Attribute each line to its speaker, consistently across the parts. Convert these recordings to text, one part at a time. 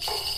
Speaker 1: you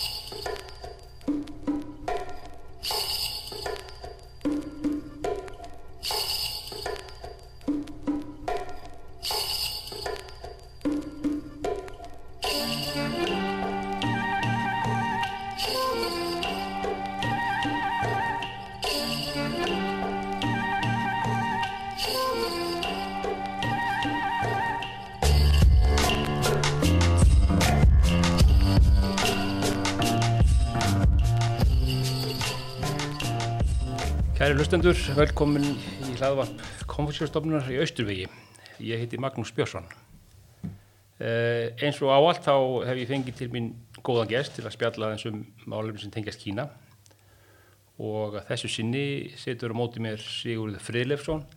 Speaker 1: Kæri hlustendur, velkomin í hlaðvarp Konfúsjórstofnunar í Austurvegi. Ég heiti Magnús Björnsson. Eh, eins og áallt þá hef ég fengið til mín góðan gest til að spjalla þessum málum sem tengjast Kína og þessu sinni setur á móti mér Sigurður Friðlefsson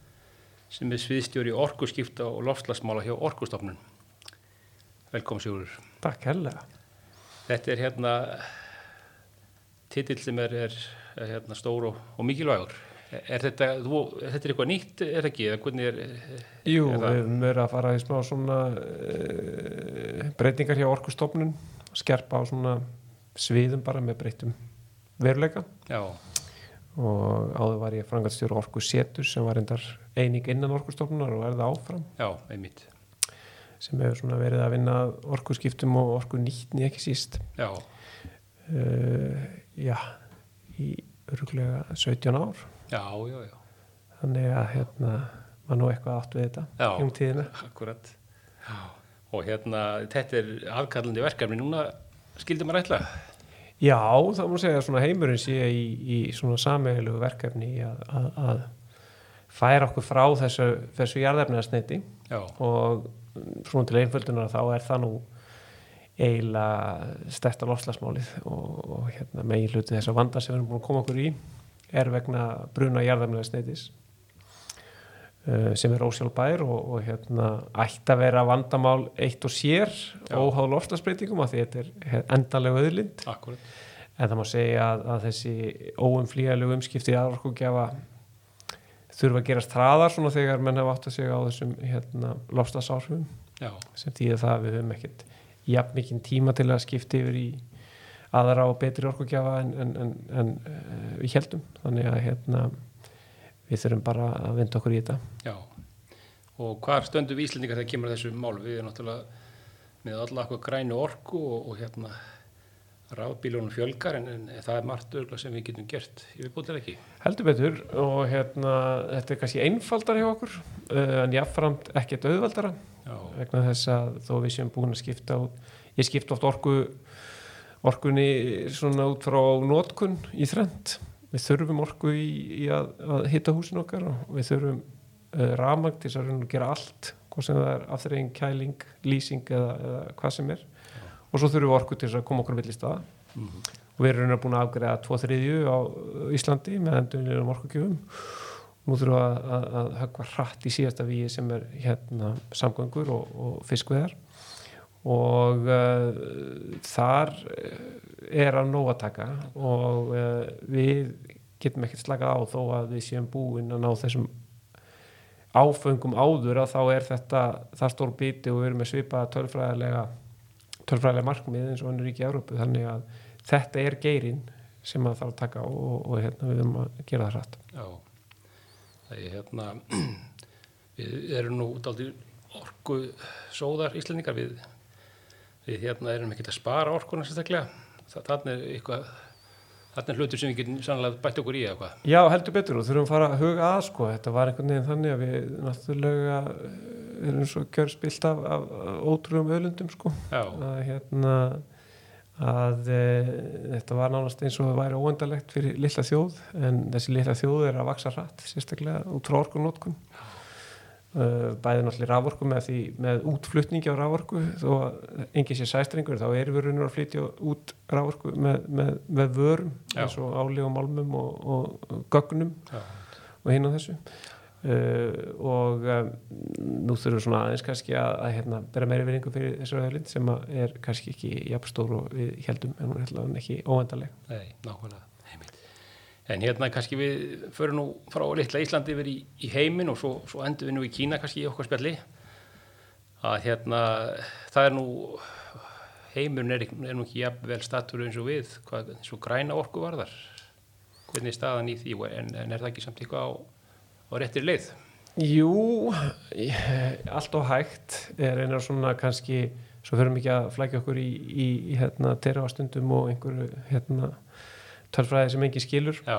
Speaker 1: sem er sviðstjóri orkuskipta og lofslagsmála hjá Orkustofnun. Velkomin Sigurður.
Speaker 2: Takk helga.
Speaker 1: Þetta er hérna titill sem er, er hérna stór og, og mikilvægur. Er þetta, þú, þetta er eitthvað nýtt, er það ekki? Eða hvernig er,
Speaker 2: Jú,
Speaker 1: er
Speaker 2: við höfum verið að fara í smá svona uh, breytingar hjá orkustofnun, skerpa á svona sviðum bara með breytum veruleika.
Speaker 1: Já,
Speaker 2: og áður var ég frangatstjóru orku setur sem var endar eining innan orkustofnunar og er það áfram.
Speaker 1: Já, einmitt.
Speaker 2: sem hefur svona verið að vinna orkuskiptum og orku nýtni ekki síst.
Speaker 1: Já,
Speaker 2: uh, já, í öruglega 17 ár
Speaker 1: já, já, já,
Speaker 2: þannig að hérna var nú eitthvað átt við þetta
Speaker 1: Já.
Speaker 2: um tíðina
Speaker 1: akkurat. Já. Og hérna, þetta er afkallandi verkefni núna, skildum maður ætla?
Speaker 2: Já, það má segja að heimurinn sé í, í svona sameigilugu verkefni í að, að, að færa okkur frá þessu, þessu jarðefnaðsneiti
Speaker 1: Já,
Speaker 2: og svona til einföldunar þá er það nú eiginlega stærsta lofslagsmálið og, og hérna, megin hluti þess að vanda sem við erum búin að koma okkur í er vegna bruna jarðefnaðsneitis uh, sem er ósjálfbær og, og hérna, ætti að vera vandamál eitt og sér óháð lofslagsbreytingum af því þetta er endanlega auðlind.
Speaker 1: Akkurat.
Speaker 2: En það má segja að, að þessi óumflýjalegu umskipti aðorkugjafa þurfa að gerast hraðar svona þegar menn hafa átt að segja á þessum hérna, lofstafsáhrifum
Speaker 1: Já,
Speaker 2: sem það að við höfum ekkert jafn mikinn tíma til að skipta yfir í aðra og betri orkugjafa en, en, en, en uh, við heldum. Þannig að hérna, við þurfum bara að vinda okkur í þetta.
Speaker 1: já. Og hvar stöndum við Íslendingar þegar kemur þessu mál? Við erum náttúrulega með alla okkur grænu orku og, og hérna rafbílunum fjölgar en, en það er margt örgulega sem við getum gert. Ég við búið ekki.
Speaker 2: Heldur betur og hérna, þetta er kannski einfaldar hjá okkur uh, en jáfnframt ekkert auðveldara.
Speaker 1: Já,
Speaker 2: vegna þess að þó við séum búin að skipta út, ég skipta oft orku orkunni svona út frá nótkun í þrend við þurfum orku í, í að, að hitta húsin okkar og við þurfum uh, rafmagn til þess að gera allt hvað sem það er afþreying, kæling, lýsing eða, eða hvað sem er. Og svo þurfum við orku til að koma okkur milli staða.
Speaker 1: Mhm.
Speaker 2: og við erum búin að afgreða tvo þriðju á Íslandi með endunum orkugjöfum. Nú þurfum við að, að, að höggva hratt í síðasta víi sem er hérna samgöngur og, og fiskveðar og uh, þar er að nóg að taka og uh, við getum ekkert slakað á þó að við séum búin að ná þessum áfengum áður að þá er þetta það stór biti og við erum með svipaða tölfræðilega tölfræðilega markmið eins og önnur ríki í Európu þannig að þetta er geirin sem að þarf að taka á og, og hérna, við erum að gera það hratt.
Speaker 1: Já. Það er hérna, við erum nú dálítið orku sóðar Íslendingar. Við, við hérna erum ekki að spara orkuna sérstaklega. Þannig er eitthvað, þannig er hlutur sem við getum sannlega bætt okkur í eða hvað.
Speaker 2: Já, heldur betur. Og þurfum að fara að huga að sko, þetta var einhvern veginn þannig að við náttúrulega eh, erum svo kjörspilt af, af, ótrúum öðlundum sko.
Speaker 1: Já,
Speaker 2: að hérna að e, þetta var nánast eins og það væri óendalegt fyrir lilla þjóð en þessi lilla þjóð er að vaksa hratt sérstaklega út frá orkunótkun bæði náttúrulega raforku með, með útflutningi á raforku þó að engin sé sæstrengur þá erum við raunir að flytja út raforku með, með, með vörum
Speaker 1: Já.
Speaker 2: eins og áli og málmum og, og gögnum
Speaker 1: já,
Speaker 2: og hinn á þessu uh, og um, nú þurfum við svona aðeins kannski að, að hérna, bera meiri vinningu fyrir þessu öðlind sem að er kannski ekki jafn stór og við heldum en hún er hérna ekki óendaleg
Speaker 1: nei, nákvæmlega. En hérna kannski við förum nú frá litla Íslandi yfir í, í heiminn og svo, svo endur við nú í Kína kannski í okkar spjalli að hérna það er nú heimurinn er, ekki- er nú ekki jafnvel statur eins og við, hvað, eins og græna orku varðar. Hvernig er staðan í því, en, en er það ekki samt eitthvað á, á réttir leið?
Speaker 2: Jú, allt og hægt er einar svona kannski svo fyrir mikið að flækja okkur í, í, í hérna, terrafastundum og einhverju hérna, tölfræði sem engin skilur
Speaker 1: Já,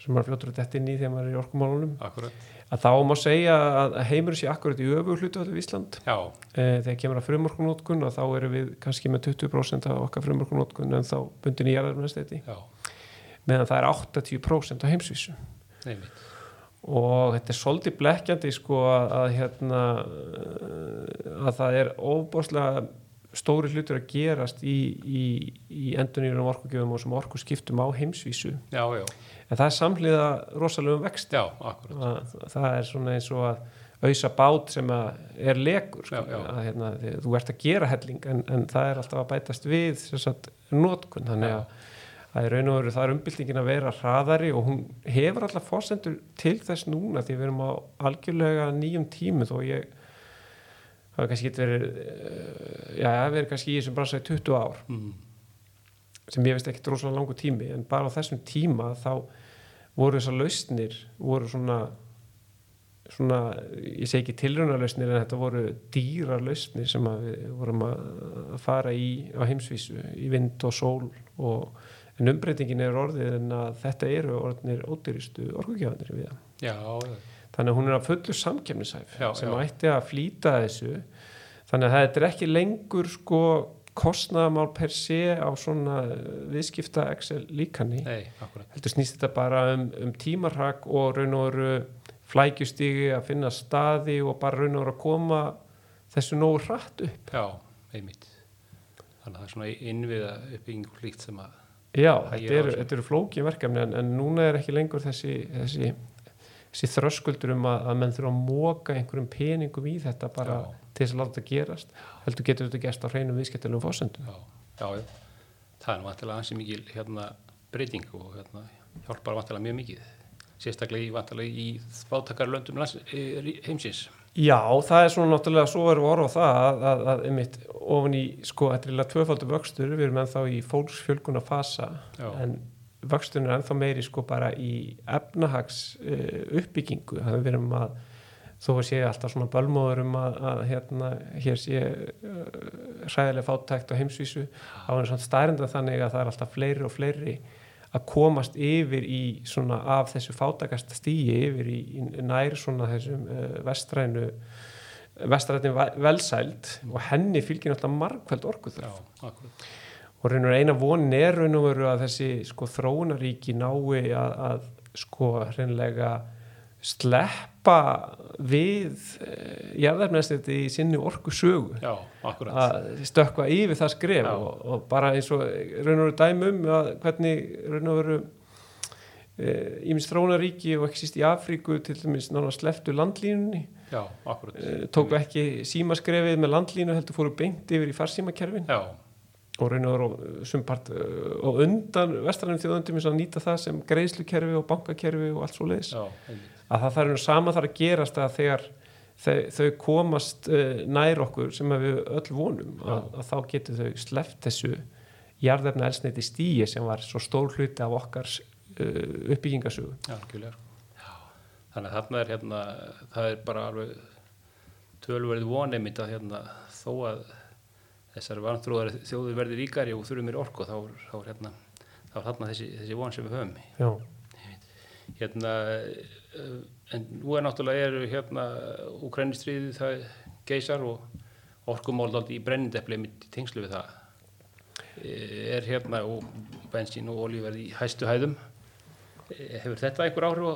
Speaker 2: sem maður fljótur að detta inn í þegar maður er í orkumálunum.
Speaker 1: Akkurat.
Speaker 2: að þá má segja að heimur sé akkurat í öfu hlutu allir Ísland.
Speaker 1: Já,
Speaker 2: e, þegar kemur að frumorkunótkun og þá erum við kannski með 20% af okkar frumorkunótkun en þá bundin í jarðarmennstæti
Speaker 1: já,
Speaker 2: meðan það er 80% á heimsvísu.
Speaker 1: Nefnitt.
Speaker 2: og þetta er svolítið blekkjandi sko að, að hérna uh, að það er óbáslega stóri hlutur að gerast í, í, í endurnýjunum orkugjöfum og sem orku skiptum á heimsvísu.
Speaker 1: Já, já,
Speaker 2: en það er samhliða rosalegum vext
Speaker 1: já, akkurat.
Speaker 2: að, það er svona eins og að auðsa bát sem er legur sko,
Speaker 1: Já, já.
Speaker 2: að hérna, þú ert að gera helling en, en það er alltaf að bætast við sagt, notkun. Þannig að, að í raun og veru það er umbyltingin að vera hraðari og hún hefur alltaf fórsendur til þess núna því við erum á algjörlega nýjum tímu þó ég það er kannski verið eh, já, það verið kannski í þessum bransa í 20 ár
Speaker 1: Mm.
Speaker 2: sem ég veist ekki rosalega langu tími en bara á þessum tíma þá voru þessar lausnir voru svona svona, ég segi ekki tilrunarlausnir en þetta voru dýrar lausnir sem við vorum að fara í á heimsvísu, í vind og sól og en umbreytingin er orðið en að þetta eru orðinir ódýristu orkugjafanir við það.
Speaker 1: Já,
Speaker 2: Þannig að hún er að fullu samkefnishæf
Speaker 1: Já,
Speaker 2: sem
Speaker 1: já.
Speaker 2: ætti að flýta þessu. Þannig að þetta er ekki lengur sko kostnaðamál per se á svona viðskipta Excel líkanni heldur snýst þetta bara um, um tímarhag og raun og veru flækjustígi að finna staði og bara raun og veru að koma þessu nógu hratt upp.
Speaker 1: Já, einmitt. Þannig að það er svona innviða uppbygging og líkt sem að,
Speaker 2: Já,
Speaker 1: Hægir
Speaker 2: þetta eru, eru flókin verkefni en, en núna er ekki lengur þessi, þessi, þessi þröskuldur um að, að menn þurfa að móka einhverjum peningum í þetta bara
Speaker 1: Já.
Speaker 2: til þess að láta þetta gerast heldur getur þetta gerst á hreinum viðskiptilegum fósendum
Speaker 1: já, já. Það er vantilega ansi mikil hérna breyting og hérna hjálpar vantilega mjög mikið. Sérstaklega í í rí- heimsins.
Speaker 2: Já, það er svona náttúrulega svo erum við orð á það að, að, einmitt ofan í, sko, þetta er eiginlega tvöfaldur vöxtur, við erum ennþá í fólksfjölguna fasa
Speaker 1: Já.
Speaker 2: en vöxtun er ennþá meiri sko bara í efnahags uh, uppbyggingu, þannig við erum að þó að sé alltaf svona bölmóður um að, að hérna, hér sé uh, hræðilega fátækt á heimsvísu á hann svona stærnda þannig að það er alltaf fleiri og fleiri að komast yfir í svona af þessu fátækasta stíi yfir í, í nær svona þessum uh, vestrænu vestrænu velsæld og henni fylgir náttúrulega margkvæld orkuð
Speaker 1: Já, akkurat.
Speaker 2: Og veru eina vonin er raun og veru að þessi sko þróunaríki nái að, að sko hreinlega sleppa við uh, jarðarmennstætti í sinni orku sögu
Speaker 1: Já,
Speaker 2: að stökkva yfir það skref og, og bara eins og raun og veru dæmum að hvernig raun og veru ímins þróunaríki og ekki síst í Afríku til dæmis nána sleftu landlínunni.
Speaker 1: Já,
Speaker 2: eh, tóku ekki símaskrefið með landlínu heldur fóru beint yfir í farsímakerfin.
Speaker 1: Já,
Speaker 2: og raun og veru sumpart og undan vestrænum þjóðundum eins og að nýta það sem greiðslukerfi og bankakerfi og allt svo leiðis að það þarf sama þarf að gerast að þegar þau, komast uh, nær okkur sem við öll vonum að, að þá getur þau sleppt þessu jarðefna elsneiti stíi sem var svo stór hluti af okkar uppbyggingasögu
Speaker 1: þannig að þarna er hérna, það er bara alveg tölverið von einmitt að hérna þó að þessar vantrúðar þjóður verði ríkari og þurfum mér orku þá, er- þá er hérna, er þarna þessi, þessi von sem við höfum.
Speaker 2: Já,
Speaker 1: Hérna, eh, en nú er náttúrulega eru hérna Ukrænistriðið það geisar og orkumál í brennindepli mitt í tengslu við það. Eh, Er hérna og bensín og olíverði í hæstu hæðum. Eh, Hefur þetta einhver áhrif á?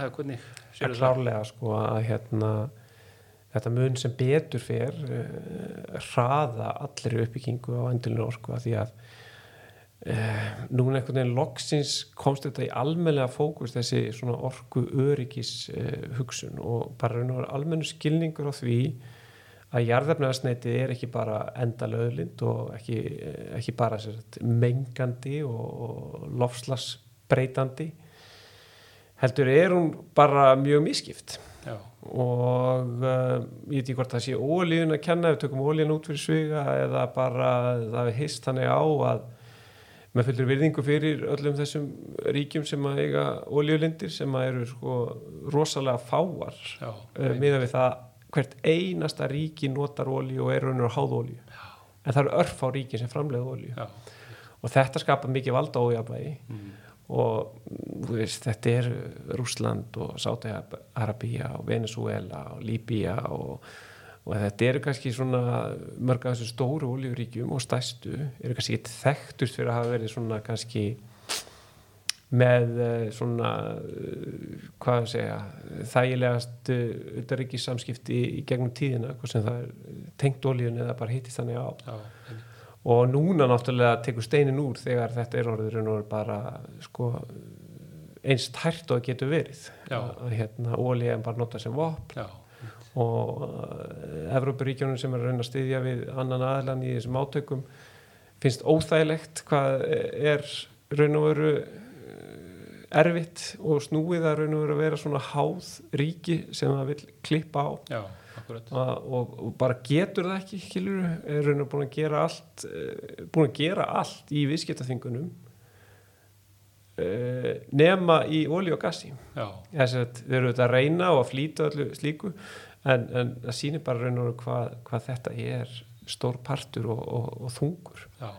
Speaker 1: Hefur hvernig
Speaker 2: er
Speaker 1: sérðu það?
Speaker 2: klárlega sko að hérna þetta mun sem betur fer uh, hraða allir uppbyggingu á endurinu orku að því að uh, núna einhvern veginn loksins komst þetta í almennlega fókus þessi svona orku öryggis uh, hugsun og bara raun og veru almennu skilningur á því að jarðefnaðarsneiti er ekki bara endalöðlind og ekki, eh, ekki bara sagt, mengandi og lofslagsbreytandi heldur er hún bara mjög miskipt
Speaker 1: já,
Speaker 2: og uh, ég veit ekki hvort það sé ólíun að kenna, við tökum ólíun út fyrir sviga eða bara það er hist þannig á að með fullur virðingu fyrir öllum þessum ríkjum sem að eiga ólíulindir sem að eru sko rosalega fáar
Speaker 1: já,
Speaker 2: uh, miða við það hvert einasta ríki notar ólíu og er raunur að háða ólíu en það eru örf á ríki sem framleiða ólíu og þetta skapar mikið valda ójafvægi
Speaker 1: mm,
Speaker 2: og veist, þetta er Rúsland og Sáti-Arabía og Venezuela og Líbía og, og þetta eru kannski svona mörg af þessu stóru olíuríkjum og stærstu eru kannski ekki þekktust fyrir að hafa verið svona kannski með eh, svona eh, hvað að segja þægilegast utanríkissamskipti í gegnum tíðina, hvað sem það er tengt olíun eða bara hittist þannig á
Speaker 1: já, einmitt.
Speaker 2: Og núna náttúrulega tekur steinin úr þegar þetta er orður en orður bara sko eins tært og getur verið. Að hérna ólíja en bara nota sem vopn
Speaker 1: já,
Speaker 2: og Evrópuríkjónum sem er að reyna að styðja við annan aðlan í þessum átökum finnst óþægilegt hvað er raun og veru eh, erfitt og snúið að raun og veru að vera svona háð ríki sem það vil klippa á.
Speaker 1: Já,
Speaker 2: og, og, og bara getur það ekki skilur, er raun og búin að gera allt eh, búin að gera allt í viðskiptaþingunum uh, nema í olí og gassi. Þess að þeir eru þetta að reyna og að flýta öllu slíku en, en það sýnir bara raun og veru hvað, hvað þetta er stór partur og, og, þungur.
Speaker 1: Já,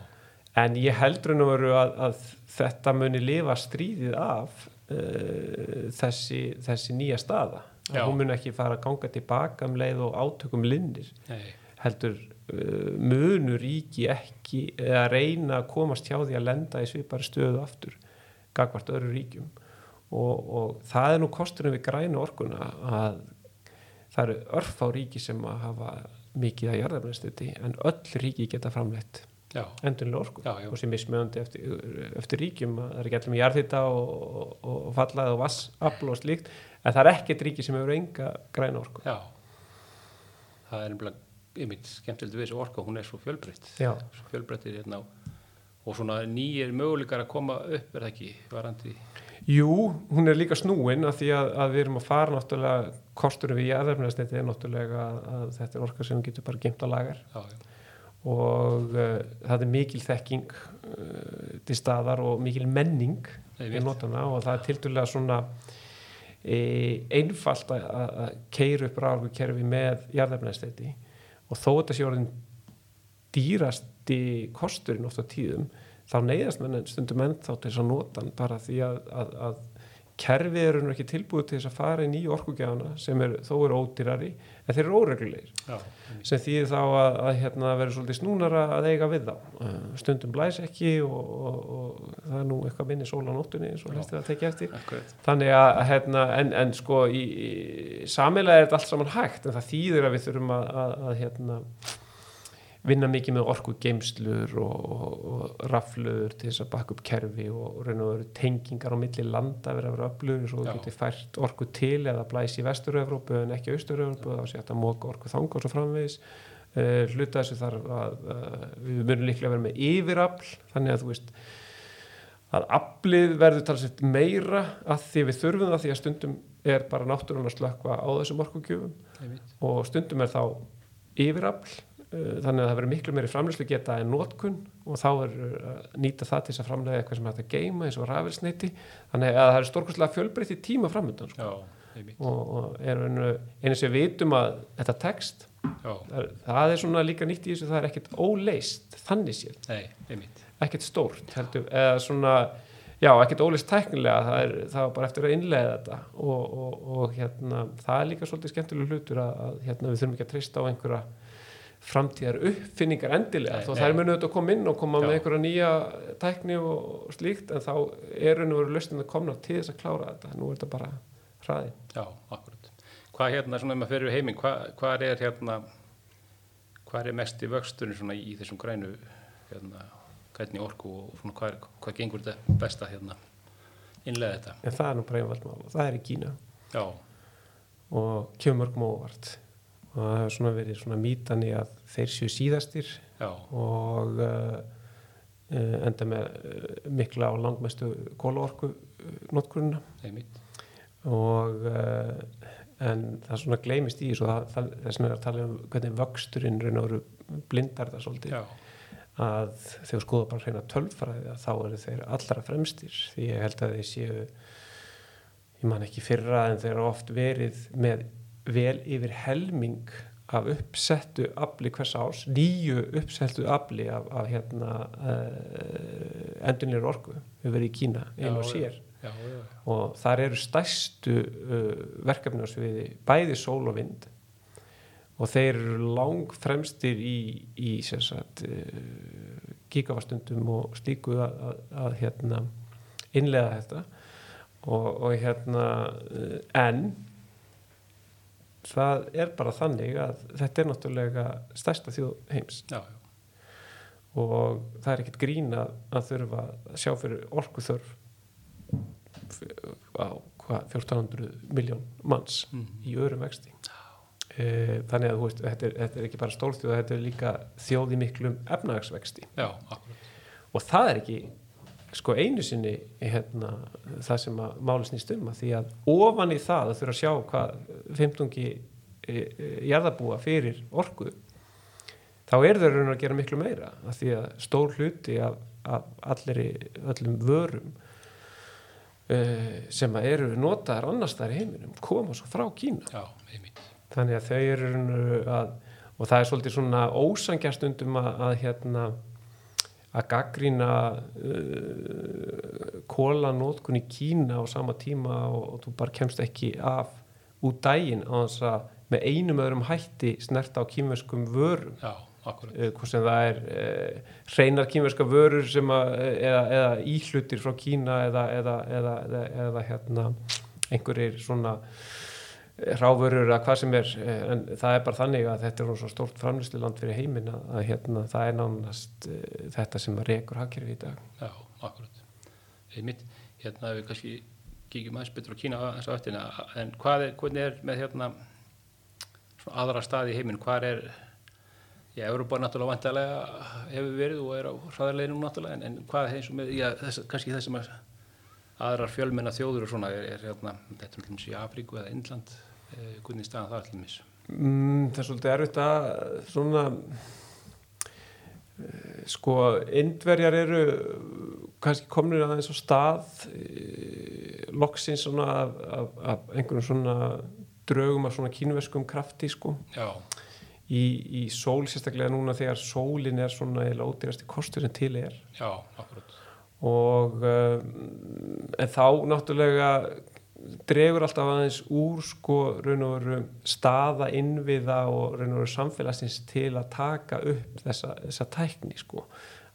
Speaker 2: en ég held raun og veru að, að þetta muni lifa stríðið af uh, þessi, þessi nýja staða hún muni ekki fara að ganga tilbaka um leið og átökum lindir
Speaker 1: nei,
Speaker 2: heldur uh, munu ríki ekki eða reyna að komast hjá því að lenda í svipari stöðu aftur gagvart öðru ríkjum. Og, og það er nú kosturinn við grænu orkuna að það eru örf á ríki sem að hafa mikið að jarðarbrennstuti en öll ríki geta framleitt
Speaker 1: já,
Speaker 2: endurlega orku.
Speaker 1: Já, já.
Speaker 2: og sem mismjöndi eftir, eftir ríkjum. Að það er ekki allir með jarðhita og, og, og fallað og vassafl og slíkt. En það er ekkert ríki sem hefur enga græna orku.
Speaker 1: Já. Það er nefnilega einmitt skemmtilegt við þessu orka, hún er svo fjölbreytt. Hérna og svona nýjir möguleikar að koma upp er það ekki varandi
Speaker 2: Jú, hún er líka snúin af því að, að við erum að fara náttúrulega kosturum við jarðarbrennstuti er náttúrulega að, að þetta er orka sem getur bara gemt á lagar
Speaker 1: já, já,
Speaker 2: og uh, það er mikil þekking uh, til staðar og mikil menning í notana og það er tildulega svona e, einfalt að, keira upp ráðurkerfi með jarðefnæðstæti og þó þetta sé orðin dýrasti kosturinn oft á tíðum þá neyðast menn stundum ennþá til þess að nota hann bara því að, að, að kerfið eru nú ekki tilbúið til þess að fara í nýju orkugjafana sem er, þó eru ódýrari en þeir eru óreglulegir.
Speaker 1: Já,
Speaker 2: sem þýðir þá að, að hérna, vera svolítið snúnara að eiga við þá. Uh, stundum blæs ekki og, og, og það er nú eitthvað minni sól á nóttunni eins og hlæstir að tekja eftir.
Speaker 1: Akkurat.
Speaker 2: Þannig að, hérna, en, en sko í, í samilega er þetta allt saman hægt en það þýðir að við þurfum að, að, að hérna, vinna mikið með orku geimslur og, og, og rafluður til þess að baka upp kerfi og, og raun og veru tengingar á milli landa verið að vera öflugur svo
Speaker 1: Já.
Speaker 2: þú getur fært orku til eða blæs í vestur-Evrópu en ekki austur-Evrópu þá sé þetta móka orku þang og svo framvegis uh, hluta þessu þarf að uh, við munum líklega vera með yfirafl þannig að þú veist að aflið verður talsett meira að því við þurfum það því að stundum er bara náttúrulega að slökka á þessum orkugjöfum og stundum er þá yfirafl þannig að það verður miklu meiri framlýslu geta en notkun og þá er að nýta það til þess að framlega eitthvað sem hægt að geima eins og rafelsneiti þannig að það er stórkostlega fjölbreytti tíma framöndan sko. og, og einu, sem við vitum að þetta
Speaker 1: já,
Speaker 2: það það er svona líka nýtt í þessu það er ekkert óleist þannig sér
Speaker 1: nei,
Speaker 2: ekkert stórt heldur, eða svona já, ekkert ólist tæknilega það er, það er bara eftir að innlega þetta. Og, og, og hérna, það er líka svolítið skemmtileg hlutur að, að hérna, við þurfum ekki að treysta á einhverja framtíðar uppfinningar endilega. Þó þær munu auðvitað að koma inn og koma
Speaker 1: Já.
Speaker 2: með einhverja nýja tækni og, slíkt en þá er raun og veru löstin að komna til þess að klára þetta. Nú er þetta bara hraði
Speaker 1: Já, akkurat. Hvað hérna, svona ef maður fyrir heiminn, hvað, hvað er hérna, hvað er mest í vöxturinn svona í þessum grænu, hérna, grænni orku og svona hvað, er, hvað gengur þetta besta hérna, innlega þetta?
Speaker 2: en það er nú bara einvald mál. Og það er í Kína.
Speaker 1: Já,
Speaker 2: og kemur mörgum óvart og það hefur svona verið svona mítan í að þeir séu síðastir
Speaker 1: já,
Speaker 2: og uh, uh, enda með uh, mikla og langmestu kólaorku uh,
Speaker 1: einmitt.
Speaker 2: og uh, en það svona gleymist í þessu það, er að tala um hvernig vöxturinn raun og veru blindar það svolítið.
Speaker 1: Já,
Speaker 2: að þegar skoða bara hreina tölfræði að þá eru þeir allra fremstir. Því ég held að þeir séu ég man ekki fyrra en þeir eru oft verið með vel yfir helming af uppsettu afli hvers árs, nýju uppsettu afli af, af hérna uh, endunlega orku við verið í Kína einu og
Speaker 1: Já,
Speaker 2: sér.
Speaker 1: já, já,
Speaker 2: og þar eru stærstu uh, verkefni á sviði bæði sól og vind. Og þeir eru lang fremstir í, í sagt, uh, gigavastundum og slíku að, að, að hérna, innlega þetta. Og, og hérna uh, en það er bara þannig að þetta er náttúrulega stærsta þjóð heims.
Speaker 1: Já, já,
Speaker 2: og það er ekkert grín að, að þurfa að sjá fyrir orku þörf á hvað, 1400 miljón manns
Speaker 1: Mhm.
Speaker 2: í öðrum vexti. E, þannig að veist, þetta er, þetta er ekki bara stórþjóð þetta er líka þjóð í miklum efnagsvexti
Speaker 1: já,
Speaker 2: og það er ekki sko einu sinni hérna, það sem að máli snýst um að því að ofan í það að þurfa að sjá hvað 15 e, e, jarðabúa fyrir orku þá eru þau raun að gera miklu meira að því að stór hluti af, af allir öllum vörum uh, sem að eru notaðar annars þar í heiminum koma svo frá Kína.
Speaker 1: Já,
Speaker 2: þannig að þau eru að og það er svolítið svona ósangjastundum að, að hérna að gaggrína uh, kólanótkun í Kína á sama tíma og, og þú bara kemst ekki af út daginn á þess að með einum öðrum hætti snerta á kýmverskum vörum.
Speaker 1: Já,
Speaker 2: uh, hvort sem það er uh, hreinar kýmverska vörur sem að, eða, eða íhlutir frá Kína eða, eða, eða, eða, eða hérna einhverjir svona ráfurur að hvað sem er eh, en það er bara þannig að þetta er svo stórt framlýsluland fyrir heiminn að, hérna, það er nánast uh, þetta sem að rekur hagkerfi í dag.
Speaker 1: Já, akkurat, einmitt, hérna við kannski kíkjum aðeins betur á Kína þess að öttina, en hvað er, hvernig er með hérna svona aðra staði í heiminn, hvað er Já, Európa náttúrulega vantarlega hefur verið og er á hraðarleginu náttúrulega en, en hvað er eins og með, já, þess, kannski þessum að aðrar fjölmenna þjóður og svona er, er hérna, þetta er í Afríku eða Indland, eh, hvernig staðan það allir mis?
Speaker 2: mm, Það er svolítið erfitt að svona uh, sko indverjar eru kannski komnir aðeins á stað uh, loksins svona af, af, af einhverjum svona draugum af svona kínverskum krafti sko.
Speaker 1: Já,
Speaker 2: í, í sól sérstaklega núna þegar sólin er svona eða ódýrasti kostur sem til er.
Speaker 1: Já, akkurat,
Speaker 2: og um, en þá náttúrulega dregur alltaf aðeins úr sko raun og veru staða innviða og raun og veru samfélagsins til að taka upp þessa, þessa tækni sko.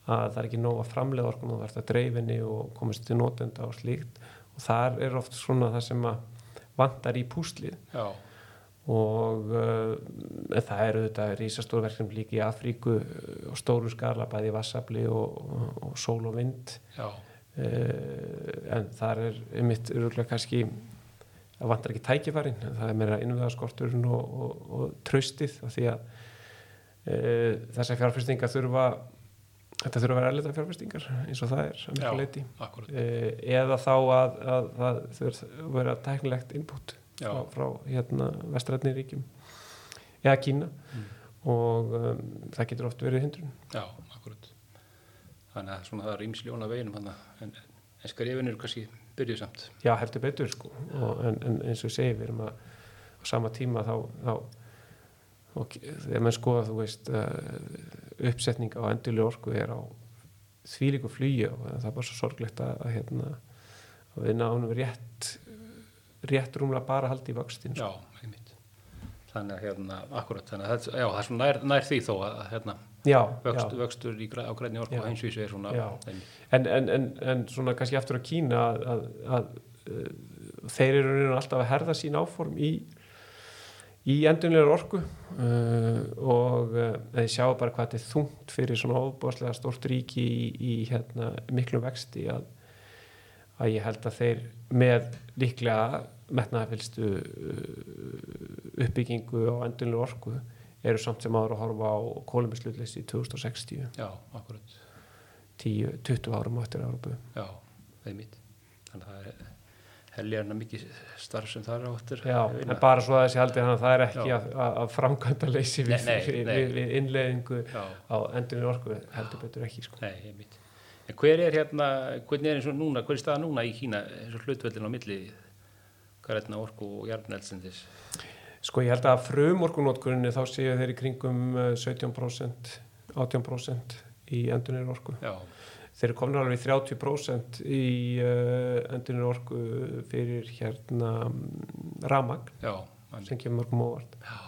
Speaker 2: Að það er ekki nóg að framlega orkun og það er dreifinni og komast til notenda og slíkt. Og þar er oft svona það sem að vantar í púslið.
Speaker 1: Já,
Speaker 2: og uh, það eru þetta rísastór verkefni líka í Afríku og stóru skala bæði vassafli og, og, og sól og vind.
Speaker 1: Já,
Speaker 2: en þar er einmitt öruglega kannski það vantar ekki tækifærin það er meira innviðaskorturinn og, og, og tröstið af því að uh, þessar fjárfestingar þurfa þetta þurfa að vera erlita fjárfestingar eins og það er að miklu leiti
Speaker 1: akkurat,
Speaker 2: uh, eða þá að, að, að þau vera tæknilegt input
Speaker 1: já,
Speaker 2: frá, frá hérna vestrætni ríkjum eða Kína.
Speaker 1: Mm.
Speaker 2: og um, það getur oft verið hindrun.
Speaker 1: Já, akkurat. Þannig að svona það er ímsljón að veginum en, en skrifin eru kannski byrjuð samt.
Speaker 2: já heldur betur sko og, en, en eins og ég segi við erum að á sama tíma þá, þá og þegar menn skoða þú veist uh, uppsetning á endilega orku er á þvílíku flugi og það er bara svo sorglegt að, að hérna að við náum rétt rétt rúmlega bara haldi í vöxtin sko.
Speaker 1: Já, einmitt. Þannig að hérna, akkurat, þannig að já, það er svona nær, nær því þó að hérna,
Speaker 2: já,
Speaker 1: vöxt,
Speaker 2: já.
Speaker 1: vöxtur í, á grænni orku og heimsvísu er svona.
Speaker 2: En, en, en, en svona kannski aftur að Kína að, að, að uh, þeir eru alltaf að herða sín áform í, í endunlegar orku uh, og uh, þeir sjá bara hvað þetta er þungt fyrir svona óbúðslega stórt ríki í, í hérna, miklum vexti að, að ég held að þeir með líklega metnaðafylstu uh, uppbyggingu á endunlegar orku eru samt sem áður að horfa á kolumbuslutleysi í 2060
Speaker 1: Já, akkurat,
Speaker 2: 10-20 árum á eftir Európu
Speaker 1: já, einmitt. Þannig að það er, heljarna mikið starf sem það er áttur
Speaker 2: Já, en bara svo að þessi haldið hann að það er ekki að, að, framkvæmda leysi við, við, við, innleðingu
Speaker 1: Já,
Speaker 2: á endurinn orku heldur betur ekki sko.
Speaker 1: nei, einmitt. En hver er hérna, hvernig er eins og núna, hver er staða núna í Kína, eins og hlutveldin á milli garðna orku og jarneldsendis?
Speaker 2: Sko ég held að frumorkunótkurinni þá séu þeir í kringum eh, 17% 18% í endurinn orku
Speaker 1: Já,
Speaker 2: þeir eru komin alveg í 30% í uh, endurinn orku fyrir hérna ramagn
Speaker 1: já,
Speaker 2: sem kemur mörgum óvart.
Speaker 1: Já,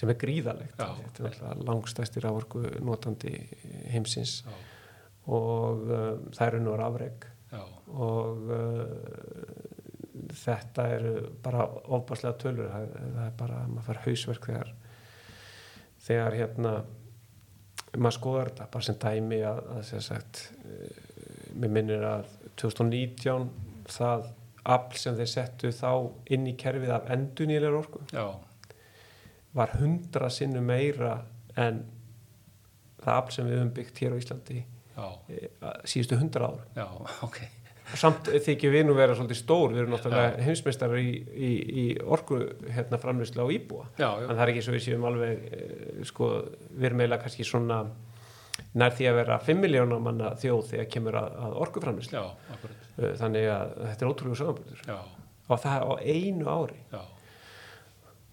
Speaker 2: sem er gríðalegt
Speaker 1: Já.
Speaker 2: þetta er náttúrulega langstæstir raforku notandi heimsins.
Speaker 1: Já,
Speaker 2: og uh, það eru nú rafreg
Speaker 1: já,
Speaker 2: og uh, þetta eru bara ofbáslega tölur. Það, það er bara, maður fær hausverk þegar þegar hérna maður skoðar þetta. Bara sem dæmi að, að sem sagt uh, mér minnir að 2019 það afl sem þeir settu þá inn í kerfið af endunýlega orku
Speaker 1: já,
Speaker 2: var hundra sinnu meira en það afl sem við höfum byggt hér á Íslandi
Speaker 1: já,
Speaker 2: eh, síðustu hundra ár.
Speaker 1: Já, ok,
Speaker 2: samt þykir við nú vera svolítið stór. Við erum náttúrulega heimsmeistarar í, í, í orku hérna framlýslu á íbúa. En það er ekki svo við séum alveg eh, sko, við erum eiginlega kannski svona nær því að vera 5 miljónar manna þjóð þegar kemur að, að orkuframlýslu
Speaker 1: já, akkurat,
Speaker 2: þannig að þetta er ótrúlega
Speaker 1: já,
Speaker 2: og það á einu ári.
Speaker 1: Já,